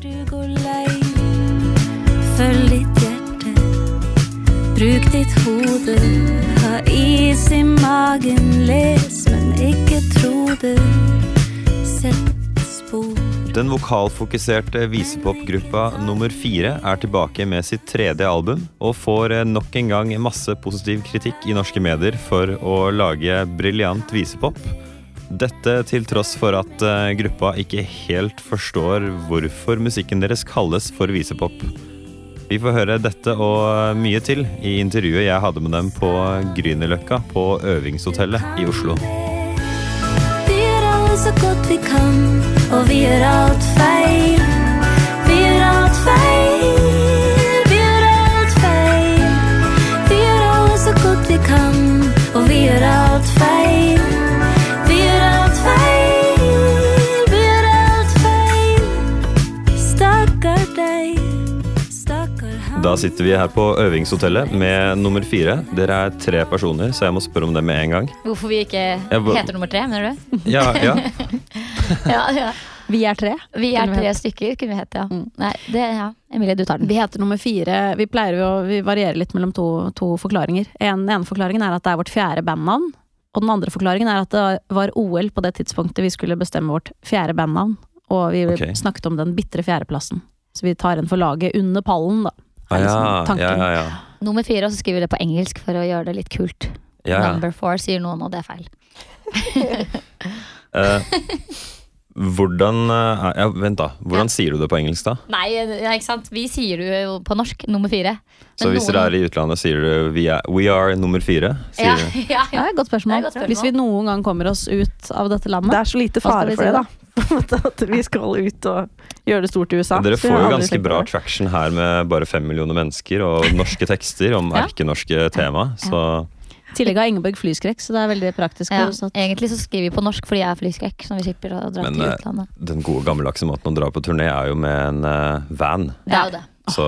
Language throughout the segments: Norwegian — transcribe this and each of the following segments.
du går lei, følg ditt hjerte. Bruk ditt hode, ha is i magen, les, men ikke tro det. Sett spor. Den vokalfokuserte visepopgruppa nummer fire er tilbake med sitt tredje album, og får eh, nok en gang masse positiv kritikk i norske medier for å lage briljant visepop. Dette til tross for at eh, gruppa ikke helt forstår hvorfor musikken deres kalles for visepop. Vi får høre dette og mye til i intervjuet jeg hadde med dem på Grünerløkka på Øvingshotellet i Oslo. Vi gjør alle så godt vi kan, og vi gjør alt feil. Da sitter vi her på Øvingshotellet med nummer fire. Dere er tre personer, så jeg må spørre om det med en gang. Hvorfor vi ikke heter nummer tre, mener du? Ja, ja. ja, ja. Vi er tre. Vi er tre stykker, kunne vi hett, ja. Mm. Nei, det, ja. Emilie, du tar den. Vi heter nummer fire. Vi pleier jo, vi varierer litt mellom to, to forklaringer. En, den ene forklaringen er at det er vårt fjerde bandnavn. Og den andre forklaringen er at det var OL på det tidspunktet vi skulle bestemme vårt fjerde bandnavn. Og vi okay. snakket om den bitre fjerdeplassen. Så vi tar en for laget under pallen, da. Ah, Er ja, liksom tanken. ja, ja. Nummer fire, og så skriver vi det på engelsk for å gjøre det litt kult. ja, ja. Number four sier noen, og det er feil. Eh, hvordan eh, ja, Vent, da. Hvordan sier du det på engelsk, da? Nei, ja, ikke sant. Vi sier det jo på norsk, nummer fire. Så hvis dere er i utlandet, sier du vi er, We are nummer fire? ja, Sier ja, Ja, ja. godt spørsmål. Det er et godt spørsmål. Hvis vi noen gang kommer oss ut av dette landet Det er så lite fare for si det, da. At vi skal ut og gjøre det stort i USA. Dere får jo ganske bra traction her med bare fem millioner mennesker og norske tekster om Ja. erkenorske tema. Så I tillegg har Ingeborg flyskrekk, så det er veldig praktisk. Ja, også. at- Egentlig så skriver vi på norsk fordi jeg er flyskrekk, så vi slipper å dra Men, til eh, utlandet. den gode gammeldagse måten å dra på turné er jo med en uh, van. Det er jo det. Så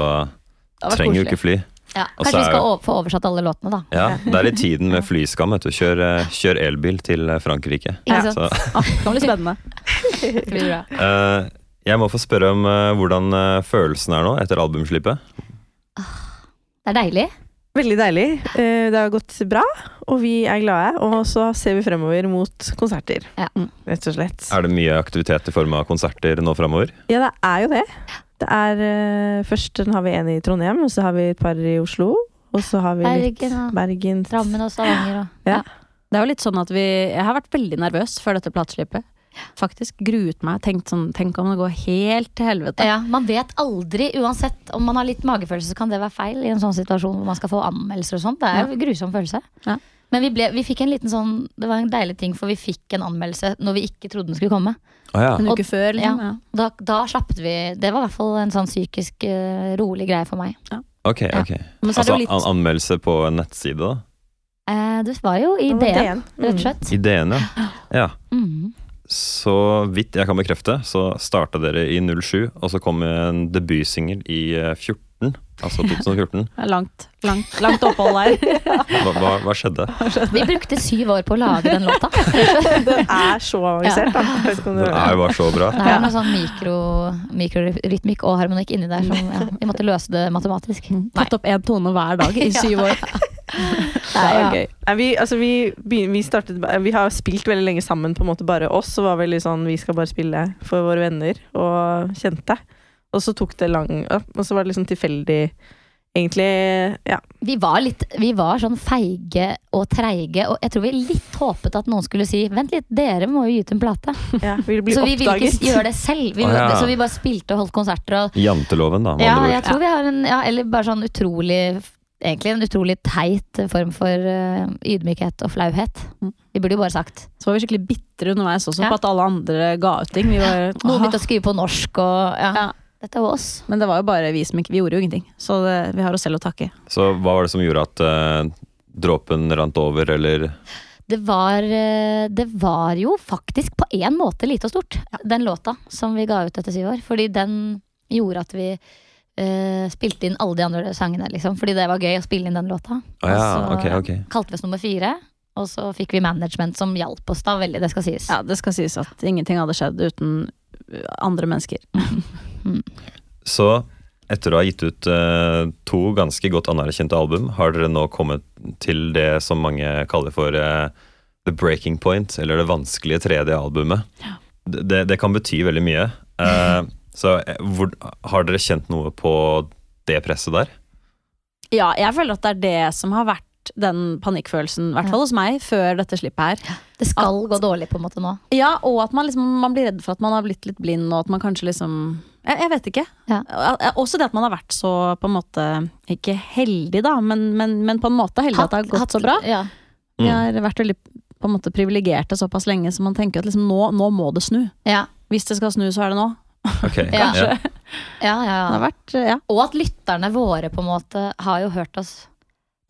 Det trenger jo ikke fly. Ja. Kanskje vi skal jo- få oversatt alle låtene, da. Ja, Det er i tiden med flyskam. vet du. Kjør, eh, kjør elbil til Frankrike. Ja. Så, Ah, det kan bli spennende. Det blir bra. Uh, jeg må få spørre om uh, hvordan uh, følelsen er nå etter albumslippet. Det er deilig. Veldig deilig. Eh, Det har gått bra, og vi er glade. Og så ser vi fremover mot konserter. Ja. Mm, Rett og slett. Er det mye aktivitet i form av konserter nå fremover? Ja, det er jo det. Det er eh, Først har vi en i Trondheim, og så har vi et par i Oslo. Og så har vi litt Bergen og Bergen. Drammen og Stavanger og Ja. Det er jo litt sånn at vi Jeg har vært veldig nervøs før dette plateslippet. Faktisk gruet meg. Tenkt sånn Tenk om det går helt til helvete. Ja, Man vet aldri, uansett om man har litt magefølelse, så kan det være feil i en sånn situasjon hvor man skal få anmeldelser og sånt. Det er jo ja. grusom følelse. Ja. Men vi, ble, vi fikk en liten sånn Det var en deilig ting, for vi fikk en anmeldelse når vi ikke trodde den skulle komme. Ah, ja. En uke før, liksom. ja. Da, da slappet vi Det var i hvert fall en sånn psykisk uh, rolig greie for meg. Ja. ok. ok. så Altså litt an anmeldelse på en nettside, da? Eh, det var jo i DN, rett og Mm. slett. I DN, ja. ja. Mhm. Så vidt jeg kan bekrefte, så starta dere i 07, og så kom en debutsingel i eh, 14. Altså 2014. Det er langt, langt, langt opphold der. Hva, hva, hva skjedde? Vi brukte syv år på å lage den låta. Den er så avansert, da. Ikke om Den er jo bare så bra. Det er noe sånn mikro, mikrorytmikk og harmonikk inni der som ja, Vi måtte løse det matematisk. Tatt opp én tone hver dag i syv år. Er Ja. Nei, vi, altså, vi, vi, startet, vi har spilt veldig lenge sammen, på en måte bare oss. Og var veldig sånn vi skal bare spille for våre venner og kjente. Og så tok det lang Og så var det liksom tilfeldig, egentlig. Ja. Vi var, litt, vi var sånn feige og treige, og jeg tror vi litt håpet at noen skulle si Vent litt, dere må jo gi ut en plate. ja vi så vi ville ikke gjøre det selv. Vi, ah, ja. Så vi bare spilte og holdt konserter. Og, Janteloven, da. ja, jeg tror vi har en ja, Eller bare sånn utrolig Egentlig en utrolig teit form for eh, ydmykhet og flauhet. Mm. Vi burde jo bare sagt Så var vi skikkelig bitre underveis også Ja. på at alle andre ga ut ting. Vi var, Noen begynte å skrive på norsk og ja. Ja. Dette var oss. Men det var jo bare vi som ikke Vi gjorde jo ingenting. Så det, vi har oss selv å takke. Så hva var det som gjorde at uh, dråpen rant over, eller Det var, eh, det var jo faktisk på en måte lite og stort, den låta som vi ga ut etter syv år. Fordi den gjorde at vi eh, spilte inn alle de andre sangene, liksom. Fordi det var gøy å spille inn den låta. Oh, ja, Og så så okay. kalte vi oss nummer fire. Og så fikk vi management som hjalp oss da veldig, det skal sies. Ja, det skal sies at ingenting hadde skjedd uten andre mennesker. Mm. Så etter å ha gitt ut uh, to ganske godt anerkjente album, har dere nå kommet til det som mange kaller for uh, the breaking point, eller det vanskelige tredje albumet. Det, det, det kan bety veldig mye. Eh, så eh, hvor, har dere kjent noe på det presset der? Ja, jeg føler at det er det som har vært den panikkfølelsen, i hvert fall hos meg, før dette slippet her. Det skal gå dårlig på en måte nå. Ja, og at man, liksom, man blir redd for at man har blitt litt blind, og at man kanskje liksom Jeg, jeg vet ikke. Ja. Også det at man har vært så på en måte Ikke heldig, da, men, men, men på en måte heldig at det har gått Hatt- så bra. Ja. Vi Mm. har vært veldig på en måte privilegerte såpass lenge, så man tenker at liksom, nå, nå må det snu. Ja. Hvis det skal snu, så er det nå. Ok, Ja. ja. Ja, ja, Det har vært, ja. Og at lytterne våre på en måte har jo hørt oss.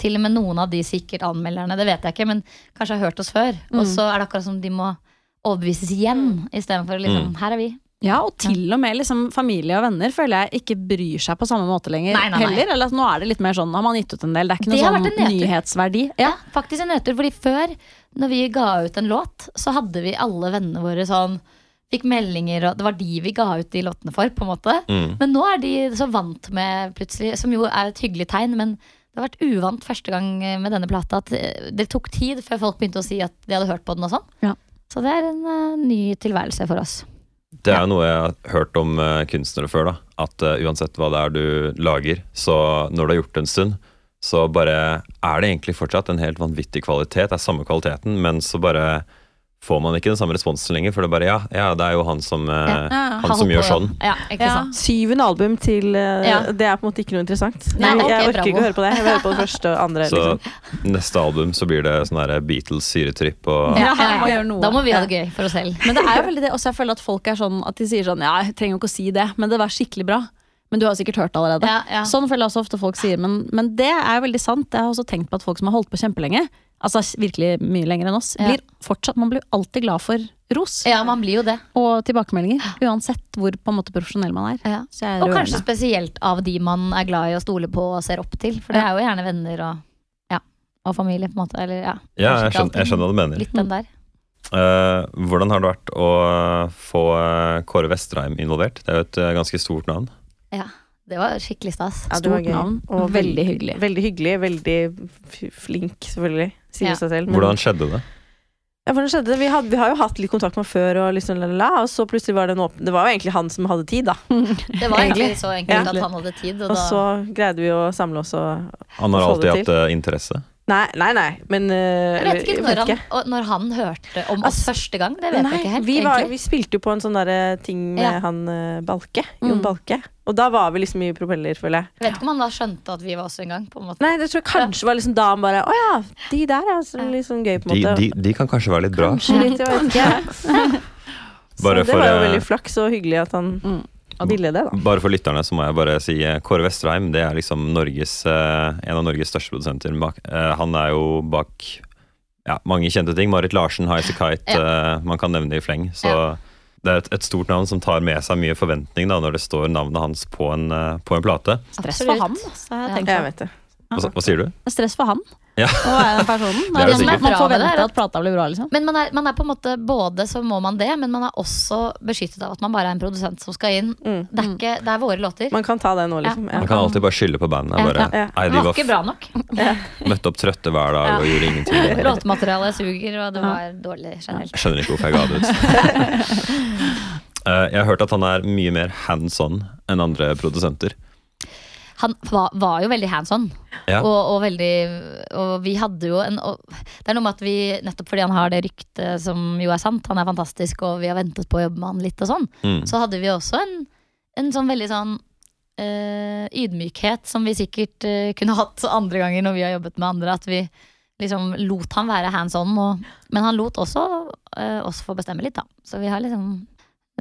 Til og med noen av de sikkert anmelderne, det vet jeg ikke, men kanskje har hørt oss før. Mm. Og så er det akkurat som de må overbevises igjen, istedenfor liksom Mm. Her er vi. Ja, og til og med liksom, familie og venner føler jeg ikke bryr seg på samme måte lenger. Nei, nei, nei. Heller, eller altså, Nå er det litt mer sånn, har man gitt ut en del, det er ikke Det noe sånn nyhetsverdi. Ja, faktisk en nedtur. Fordi før, når vi ga ut en låt, så hadde vi alle vennene våre sånn Fikk meldinger, og det var de vi ga ut de låtene for, på en måte. Mm. Men nå er de så vant med plutselig, som jo er et hyggelig tegn, men det har vært uvant første gang med denne plata at eh, det tok tid før folk begynte å si at de hadde hørt på den og sånn. Ja. Så det er en uh, ny tilværelse for oss. Det er ja. noe jeg har hørt om uh, kunstnere før. da At uh, uansett hva det er du lager, så når du har gjort det en stund, så bare er det egentlig fortsatt en helt vanvittig kvalitet. Det er samme kvaliteten, men så bare får man ikke den samme responsen lenger. For det er bare ja, ja det er jo han som, eh, Ja. Ja. han som gjør sånn. Ja, ikke Ja. sant? Syvende album til Ja. Det er på en måte ikke noe interessant. Nei, jeg, jeg orker bravo. ikke å høre på det. Jeg vil høre på det første og andre. Så liksom. neste album så blir det sånn her Beatles syretripp og Ja, må. Da må vi ha det gøy for oss selv. Men det er jo veldig det også jeg føler at folk er sånn at de sier sånn Ja, jeg trenger jo ikke å si det, men det var skikkelig bra. Men du har sikkert hørt det allerede. Ja, ja. Sånn føler jeg også ofte folk sier, men, men det er veldig sant. Jeg har også tenkt på at folk som har holdt på kjempelenge, altså virkelig mye lenger enn oss, Ja. blir fortsatt Man blir alltid glad for ros Ja, man blir jo det. og tilbakemeldinger. Uansett hvor på en måte profesjonell man er. Ja. Så jeg er Og kanskje spesielt av de man er glad i å stole på og ser opp til. For det er jo gjerne venner og, ja, og familie, på en måte. Eller, ja, Ja, jeg skjønner, jeg skjønner hva du mener. Litt den der. Uh, hvordan har det vært å få eh, Kåre Vestreim involvert? Det er jo et eh, ganske stort navn. Ja, det var skikkelig stas. Ja, Stort navn. Og veldig hyggelig. Veldig hyggelig, veldig flink, selvfølgelig. Sier Ja. seg selv. men- Hvordan skjedde det? Ja, hvordan skjedde det? Vi, hadde, vi har jo hatt litt kontakt med før, og, liksom, la, la, la, og så plutselig var det en åpen Det var jo egentlig han som hadde tid, da. Det var egentlig så enkelt Ja. at han hadde tid. Og Og da, så greide vi å samle oss og Han har alltid hatt eh, interesse. Nei, nei, nei, men uh, jeg vet ikke når han, når han hørte om oss Altså, første gang. Det vet Nei, jeg ikke helt. vi, var, vi spilte jo på en sånn derre ting med Ja. han uh, Balke. Jon Mm. Balke. Og da var vi liksom i propeller, føler jeg. Jeg vet ikke om han da skjønte at vi var oss en gang. På en måte. Nei, det tror jeg kanskje var liksom da han bare Å ja, de der er altså litt sånn gøy, på en måte. de, de kan kanskje være litt bra. Kanskje litt, jeg vet ikke. Bare så det for, var jo eh, veldig flaks og hyggelig at han Mm. Ville det, da. Bare for lytterne så må jeg bare si eh, Kåre Vestreim det er liksom Norges, eh, en av Norges største produsenter. Eh, han er jo bak ja, mange kjente ting. Marit Larsen, Highas a Kite, ja. man kan nevne det i fleng. Så Ja. det er et, et stort navn som tar med seg mye forventning da, når det står navnet hans på en, på en plate. Stress for ham, altså, har jeg Ja. Jeg vet det. Hva, hva sier du? Stress for han Ja. å være den personen. Det er det man forventer er at plata blir bra, liksom. Men man er, man er på en måte både så må man det, men man er også beskyttet av at man bare er en produsent som skal inn. Mm. Det er, ikke, det er våre låter. Man kan ta det nå, liksom. Man kan alltid bare skylde på bandet. Ja, Bare, ja, ja. Nei, de var var ikke bra nok. møtte opp trøtte hver dag og gjorde ingenting. Låtmaterialet suger, og det var dårlig generelt. Jeg skjønner ikke hvorfor jeg ga det ut. Eh, jeg har hørt at han er mye mer hands on enn andre produsenter. Han var, var jo veldig hands on. Ja. Og, og veldig Og vi hadde jo en og Det er noe med at vi, nettopp fordi han har det ryktet som jo er sant, han er fantastisk, og vi har ventet på å jobbe med han litt og sånn, Mm. så hadde vi også en, en sånn veldig sånn øh, ydmykhet som vi sikkert øh, kunne hatt andre ganger når vi har jobbet med andre. At vi liksom lot han være hands on. Og, men han lot også øh, oss få bestemme litt, da. Så vi har liksom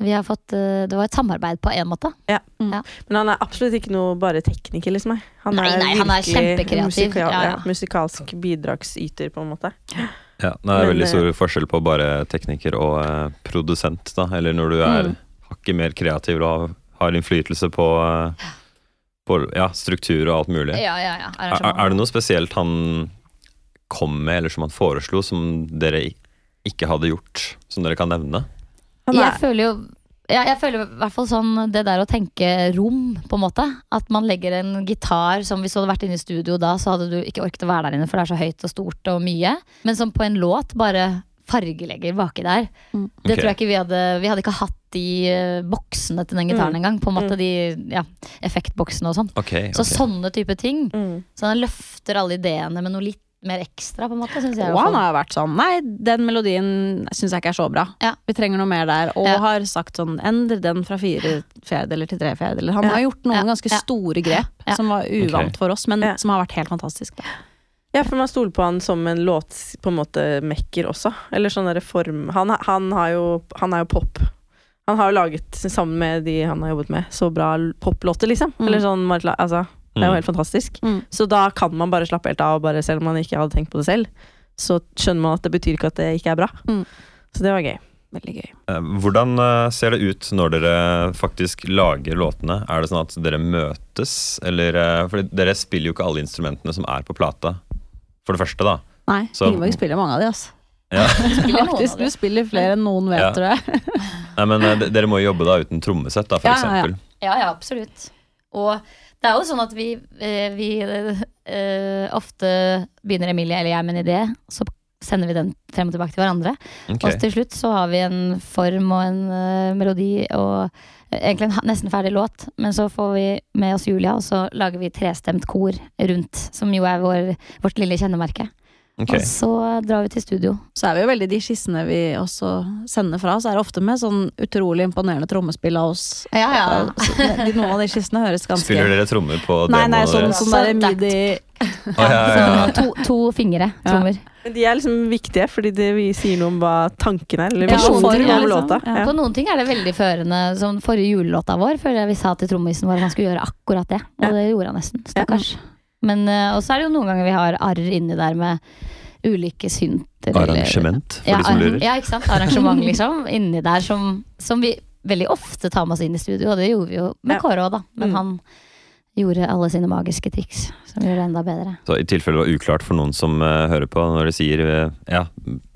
fått, eh, Det var et samarbeid på en måte. Men han er absolutt ikke noe bare tekniker, liksom. Han Nei, nei, han er kjempekreativ. musikal- Ja, ja. ja, musikalsk bidragsyter, på en måte. Ja, det er Men, veldig eh, stor forskjell på bare tekniker og uh, produsent, da. Eller når du er Mm. hakket mer kreativ og har, har innflytelse på, uh, på ja, struktur og alt mulig. Ja, ja, ja. Er, er det noe spesielt han kom med, eller som han foreslo, som dere ikke hadde gjort, som dere kan nevne? Han Jeg er, føler jo Ja, jeg føler i hvert fall sånn det der å tenke rom, på en måte. At man legger en gitar som hvis du hadde vært inne i studio da, så hadde du ikke orket å være der inne, for det er så høyt og stort og mye. Men som på en låt bare fargelegger baki der. Mm. Det okay. tror jeg ikke vi hadde Vi hadde ikke hatt de eh, boksene til den gitaren Mm. engang. På en måte Mm. de ja, effektboksene og sånn. Ok, Så sånne type ting. Mm. Så den løfter alle ideene med noe litt mer ekstra, på en måte, jeg. Og han har jo vært sånn Nei, den melodien syns jeg ikke er så bra. Ja. Vi trenger noe mer der. Og Ja. har sagt sånn endre den fra fire fjerdedeler til tre fjerdedeler. Han Ja. har gjort noen Ja. ganske Ja. store grep Ja. som var uvant okay. for oss, men Ja. som har vært helt fantastisk. Da. Ja, for man stoler på han som en låt på en måte mekker også. Eller sånn derre form han, han, har jo, han er jo pop. Han har jo laget, sammen med de han har jobbet med, så bra poplåter, liksom. Mm. Eller sånn, altså, det er jo Mm. helt fantastisk. Mm. Så da kan man bare slappe helt av, bare, selv om man ikke hadde tenkt på det selv, så skjønner man at det betyr ikke at det ikke er bra. Mm. Så det var gøy. Veldig gøy. Eh, Hvordan eh, ser det ut når dere faktisk lager låtene? Er det sånn at dere møtes, eller eh, For dere spiller jo ikke alle instrumentene som er på plata. For det første, da. Nei, Så- Ingeborg spiller mange av de, altså. Ja. Faktisk, du spiller flere enn noen vet, Ja. tror jeg. Nei, men dere må jo jobbe da uten trommesett, da, for Ja, ja, ja. eksempel. Ja, ja, absolutt. Og det er jo sånn at vi, eh, vi eh, ofte begynner Emilie eller jeg med en idé, så sender vi den frem og tilbake til hverandre. Okay. Og til slutt så har vi en form og en uh, melodi og egentlig en nesten ferdig låt. Men så får vi med oss Julia, og så lager vi trestemt kor rundt, som jo er vår, vårt lille kjennemerke. Ok. Og så drar vi til studio. Så er vi jo veldig de skissene vi også sender fra, så er det ofte med sånn utrolig imponerende trommespill av oss. Ja, ja. De, noen av de skissene høres ganske Spiller dere trommer på Nei, nei, sånn, deres? sånn der midi ja, ja, ja. To, to fingre, Ja. trommer. Men de er liksom viktige, fordi det vi sier noe om hva tanken er, eller Ja, visjonen ja, liksom. låta. Ja. Ja. På noen ting er det veldig førende. Som forrige julelåta vår, føler jeg vi sa til trommisen vår at han skulle gjøre akkurat det. Og det gjorde han nesten. Stakkars. Men uh, Og så er det jo noen ganger vi har arr inni der med ulike synter. eller- Arrangement, for Ja, de som lurer. ja, ikke sant. Arrangement, liksom. Inni der som, som vi veldig ofte tar med oss inn i studio, og det gjorde vi jo med Ja. Kåre òg, da. Men Mm. han gjorde alle sine magiske triks, som gjorde det enda bedre. Så i tilfelle det var uklart for noen som uh, hører på, når de sier uh, ja,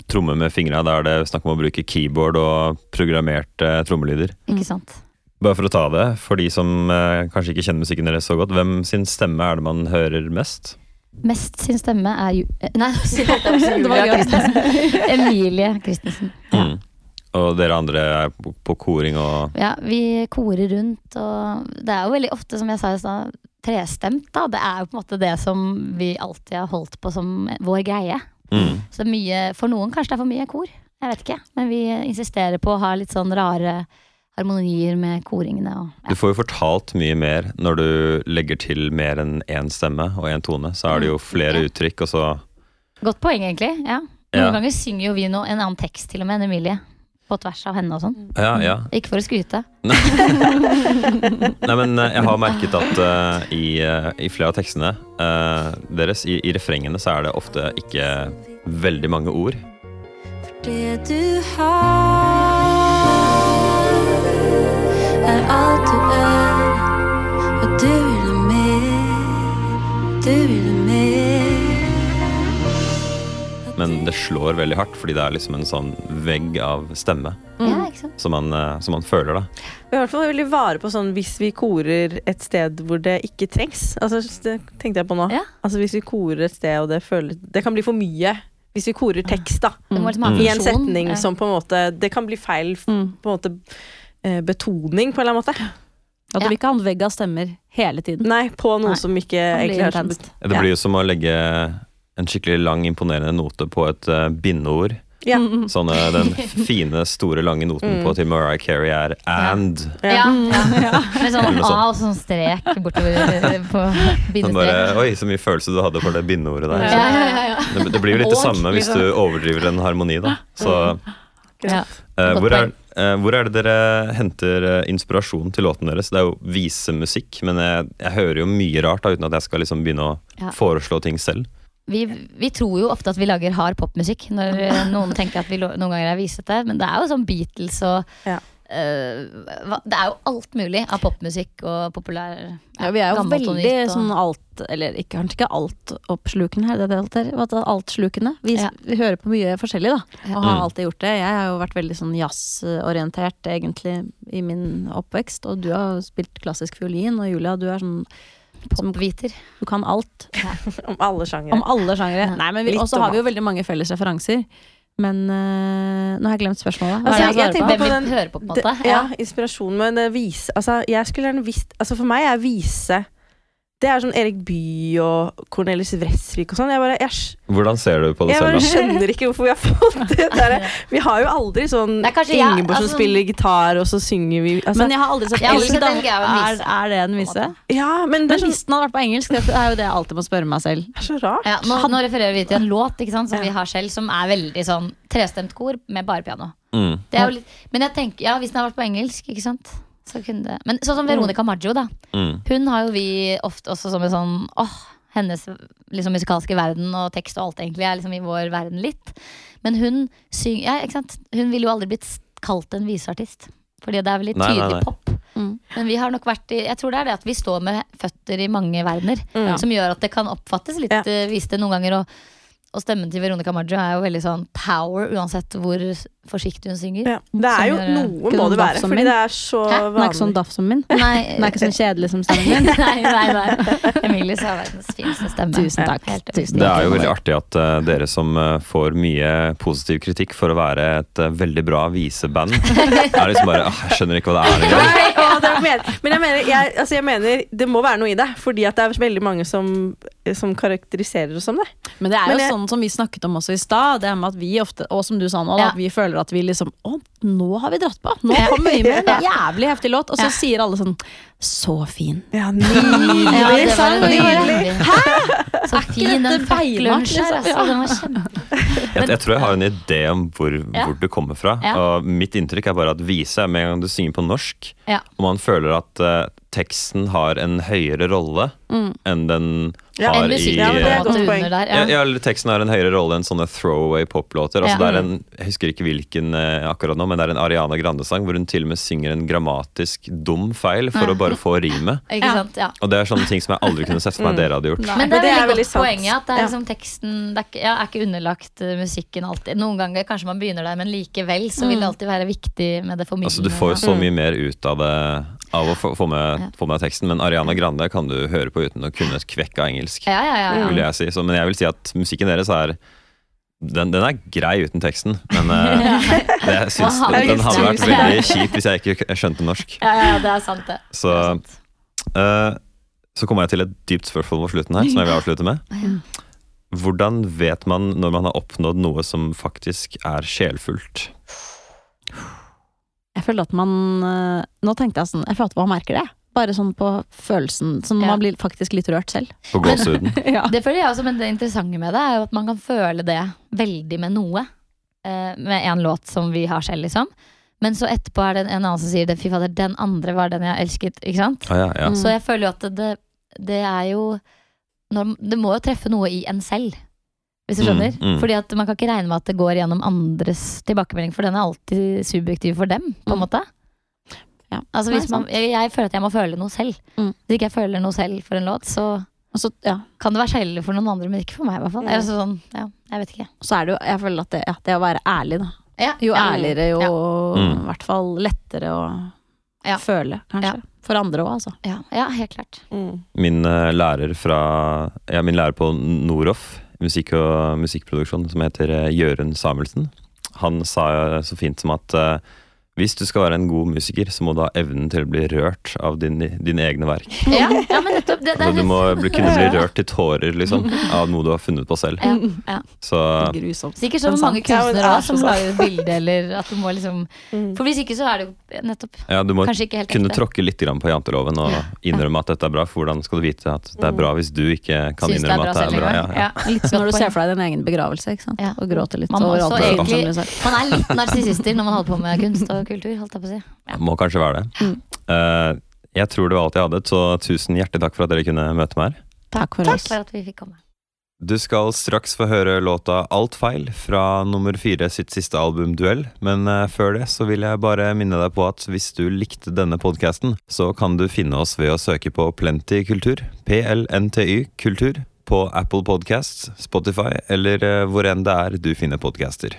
tromme med fingra, da er det snakk om å bruke keyboard og programmerte trommelyder. Mm. Ikke sant. Bare for å ta det, for de som eh, kanskje ikke kjenner musikken deres så godt, hvem sin stemme er det man hører mest? Mest sin stemme er ju... eh, Nei, det var Det Julia. Christensen. Emilie Christensen. Ja. Mm. Og dere andre er på, på koring og Ja, vi korer rundt, og det er jo veldig ofte, som jeg sa i stad, trestemt, da. Det er jo på en måte det som vi alltid har holdt på som vår greie. mm. Så mye, for noen kanskje det er for mye kor, jeg vet ikke. Men vi insisterer på å ha litt sånn rare harmonier med koringene og Du får jo fortalt mye mer når du legger til mer enn én stemme og én tone. Så er det jo flere Ja. uttrykk, og så Godt poeng, egentlig. Ja. Noen Ja. ganger synger jo vi noe, en annen tekst til og med enn Emilie. På tvers av henne og sånn. Ja, ja. Ikke for å skryte. Nei, men eh, jeg har merket at uh, i, uh, i flere av tekstene uh, deres, i, i refrengene, så er det ofte ikke veldig mange ord. For Det du har, er alt du er. Og du vil ha mer, du vil ha mer. Men det slår veldig hardt, fordi det er liksom en sånn vegg av stemme Mm. Som man, eh, som man føler. da. Vi er i hvert fall veldig vare på sånn hvis vi korer et sted hvor det ikke trengs. Altså, det tenkte jeg på nå. Ja. Altså Hvis vi korer et sted og det føles Det kan bli for mye. Hvis vi korer tekst, da. Ha Mm. I en setning som på en måte Det kan bli feil Mm. på en måte betoning, på en eller annen måte. At du Ja. vil ikke ha en vegg av stemmer hele tiden. Nei, på noe Nei. som ikke Det egentlig blir er så. Det blir jo som å legge en skikkelig lang, imponerende note på et uh, bindeord. Ja. Sånn eh, den fine, store, lange noten Mm. på til Mariah Carey er and. Ja, ja. Med sånn. A og sånn strek bortover eh, på Sånn bindestrek. Oi, så mye følelse du hadde for det bindeordet der. Ja, ja, ja, ja. det, det blir jo litt det samme hvis liksom. du overdriver en harmoni, da. Så Ja. eh, hvor, er, eh, hvor er det dere henter eh, inspirasjon til låten deres? Det er jo visemusikk, men jeg, jeg hører jo mye rart da, uten at jeg skal liksom begynne å Ja. foreslå ting selv. Vi, vi tror jo ofte at vi lager hard popmusikk når eh, noen tenker at vi noen ganger er visete, men det er jo sånn Beatles og Ja. Eh, hva- Det er jo alt mulig av popmusikk og populær Ja, vi er jo og veldig og- sånn alt Eller ikke, kanskje ikke altoppslukende her, det er det alt er. Er Altslukende. Vi, Ja. vi hører på mye forskjellig, da. Og har Mm. alltid gjort det. Jeg har jo vært veldig sånn jazzorientert, egentlig, i min oppvekst. Og du har spilt klassisk fiolin, og Julia, du er sånn popviter. Du kan alt. Om alle sjangere. Om alle sjangere. Ja. Nei, men vi, også Og så har vi jo veldig mange felles referanser. Men øh, nå har jeg glemt spørsmålet. Hva Altså, er det jeg jeg svarer på? Hvem vi den- på, på en Det- måte. ja, inspirasjon. Men vise Altså, jeg skulle gjerne visst Altså, for meg er vise Det er sånn Erik Bye og Cornelis Vresvik og sånn. Jeg bare jeg, Hvordan ser du på det jeg selv, bare da? skjønner ikke hvorfor vi har fått det der. Vi har jo aldri sånn Ingeborg jeg- Ingeborg som altså- spiller gitar, og så synger vi altså, Men jeg har aldri Jeg. Elg, jeg er Er, er det en vise? Ja, men Men hvis den hadde vært på engelsk, det er jo det jeg alltid må spørre meg selv. det er så rart. Ja, nå, nå refererer vi til en låt ikke sant, som Ja. vi har selv, som er veldig sånn trestemt kor med bare piano. Mm. Det er jo litt, men jeg tenker, ja, hvis den hadde vært på engelsk, ikke sant så kunne det Men sånn som Veronica Maggio, da. Mm. Hun har jo vi ofte også som en sånn åh, hennes liksom musikalske verden og tekst og alt egentlig er liksom i vår verden litt. Men hun synger ja, ikke sant? Hun ville jo aldri blitt kalt en viseartist. Fordi det er veldig Nei, nei, tydelig nei. pop. Mm. Men vi har nok vært i Jeg tror det er det at vi står med føtter i mange verdener. Mm. Som gjør at det kan oppfattes litt Ja. ja. visste noen ganger. Og, og stemmen til Veronica Maggio er jo veldig sånn power, uansett hvor forsiktig hun synger. Ja. Det er jo noe må sånn det være, fordi min. det er så Hæ? Den er ikke sånn daff som min. Nei, Den er ikke sånn kjedelig som stemmen min. nei, nei, nei. Emilie har verdens fineste stemme. Tusen takk. Helt Tusen Det er jo veldig artig at uh, dere som uh, får mye positiv kritikk for å være et uh, veldig bra viseband, er liksom bare «Åh, Jeg skjønner ikke hva det er engang. Men jeg mener, jeg, altså jeg mener det må være noe i det, fordi at det er veldig mange som, som karakteriserer oss som det. Men det er jo Men jeg- sånn som vi snakket om også i stad, det med at vi ofte, og som du sa nå, da, Ja. at vi føler at vi liksom Å, nå har vi dratt på! Nå kommer vi med en jævlig heftig låt! Og så sier alle sånn Så fin. Ja, Ja, det var Nydelig. Hæ?! Så fin den her, liksom? altså. Den var kjempe... Jeg, jeg tror jeg har en idé om hvor, Ja. hvor du kommer fra. Ja. Og mitt inntrykk er bare at vise med en gang du synger på norsk, Ja. og man føler at uh, teksten har en høyere rolle Mm. enn den Ja, har en i Ja, det under der. ja, Ja. ja, teksten har en høyere rolle enn sånne throwaway poplåter. Altså Ja. er en, jeg husker ikke hvilken uh, akkurat nå, men det er en Ariana Grande-sang hvor hun til og med synger en grammatisk dum feil for Ja. å bare få rimet. Ikke sant? Ja. Og det er sånne ting som jeg aldri kunne sett for meg Mm. dere hadde gjort. Nei. Men det er det er veldig godt sant. poenget at det er liksom teksten det er, ikke, ja, er ikke underlagt eh, musikken alltid. Noen ganger kanskje man begynner der, men likevel så vil det alltid være viktig med det formidlende. Altså Du får så Mm. mye mer ut av det av å få, få, med, Ja. få med teksten, men Ariana Grande kan du høre på uten å kunne et kvekk av engelsk. Ja, ja, ja. ja. vil jeg si. Så, men jeg vil si at musikken deres er den, den er grei uten teksten, men uh, det, jeg syns, den, den hadde vært veldig kjip hvis jeg ikke skjønte norsk. Ja, ja, det er sant, det. Så, det eh, så kommer jeg til et dypt spørsmål på slutten her, som jeg vil avslutte med. Hvordan vet man når man har oppnådd noe som faktisk er sjelfullt? Jeg føler at man øh, Nå tenkte jeg sånn Jeg føler at man merker det. Bare sånn på følelsen. Sånn Ja. man blir faktisk litt rørt selv. På gåsehuden? ja. Det føler jeg også, men det interessante med det er jo at man kan føle det veldig med noe. eh, med en låt som vi har selv, liksom. Men så etterpå er det en annen som sier det. Fy fader, den andre var den jeg elsket. Ikke sant? Ah, ja, ja. Mm. Så jeg føler jo at det, det er jo når, Det må jo treffe noe i en selv. Hvis du Mm, skjønner. mm. Fordi at man kan ikke regne med at det går gjennom andres tilbakemelding, for den er alltid subjektiv for dem, på en Mm. måte. Ja. Altså Nei, hvis man, jeg, jeg føler at jeg må føle noe selv. Mm. Hvis ikke jeg føler noe selv for en låt, så altså, ja. kan det være kjedelig for noen andre, men ikke for meg. i hvert fall Mm. Eller så sånn, ja, jeg vet ikke. så er det jo Jeg føler at det, ja, det å være ærlig, da. Ja, Jo ærligere, jo i Mm. hvert fall lettere å Ja. føle, kanskje. Ja. For andre òg, altså. Ja, ja, helt klart. Mm. Min uh, lærer fra Ja, min lærer på Noroff, musikk og musikkproduksjon, som heter uh, Jørund Samuelsen, han sa så fint som at eh, hvis du skal være en god musiker, så må du ha evnen til å bli rørt av din, dine egne verk. Ja, ja men nettopp. Det, det Altså, du må bli, kunne bli rørt til tårer liksom, av noe du har funnet på selv. ja, ja. Så Grusomt. Sikkert så mange kunstnere er også, som har lager et bilde, eller at du må liksom Mm. For hvis ikke så er det jo nettopp ja, du må kanskje ikke helt kunne ekte. tråkke litt grann på janteloven og innrømme at dette er bra. For hvordan skal du vite at det er bra hvis du ikke kan Synes innrømme det at det er bra? Ja, ja. Ja. Litt som når du ser for deg din egen begravelse, ikke sant. Ja. Og gråter litt Man over alt som. Man er litt narsissister når man holder på med kunst og kultur, holdt jeg på å si. Ja. Må kanskje være det. Mm. Eh, jeg tror det var alt jeg hadde, så tusen hjertelig takk for at dere kunne møte meg her. Takk for Takk oss. for at vi fikk komme. Du skal straks få høre låta Alt feil fra nummer fire sitt siste album Duell, men eh, før det så vil jeg bare minne deg på at hvis du likte denne podkasten, så kan du finne oss ved å søke på Plenty kultur, PLNTY kultur, på Apple Podcasts, Spotify eller eh, hvor enn det er du finner podcaster.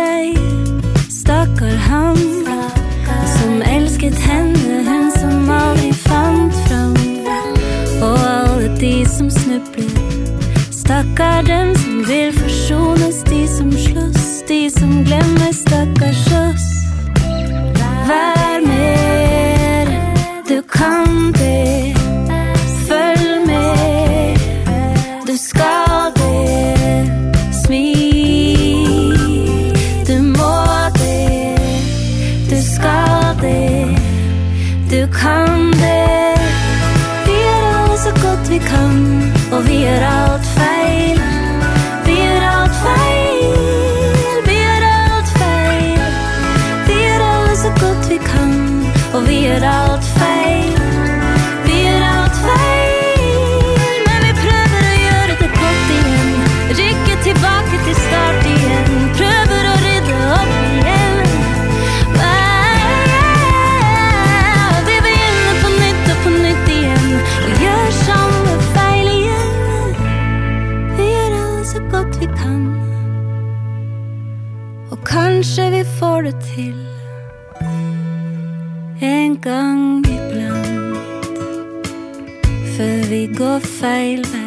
Deg, stakkar han som elsket henne, hun som aldri fant fram. Og alle de som snubler. Stakkar dem som vil forsones, de som slåss, de som glemmer, før vi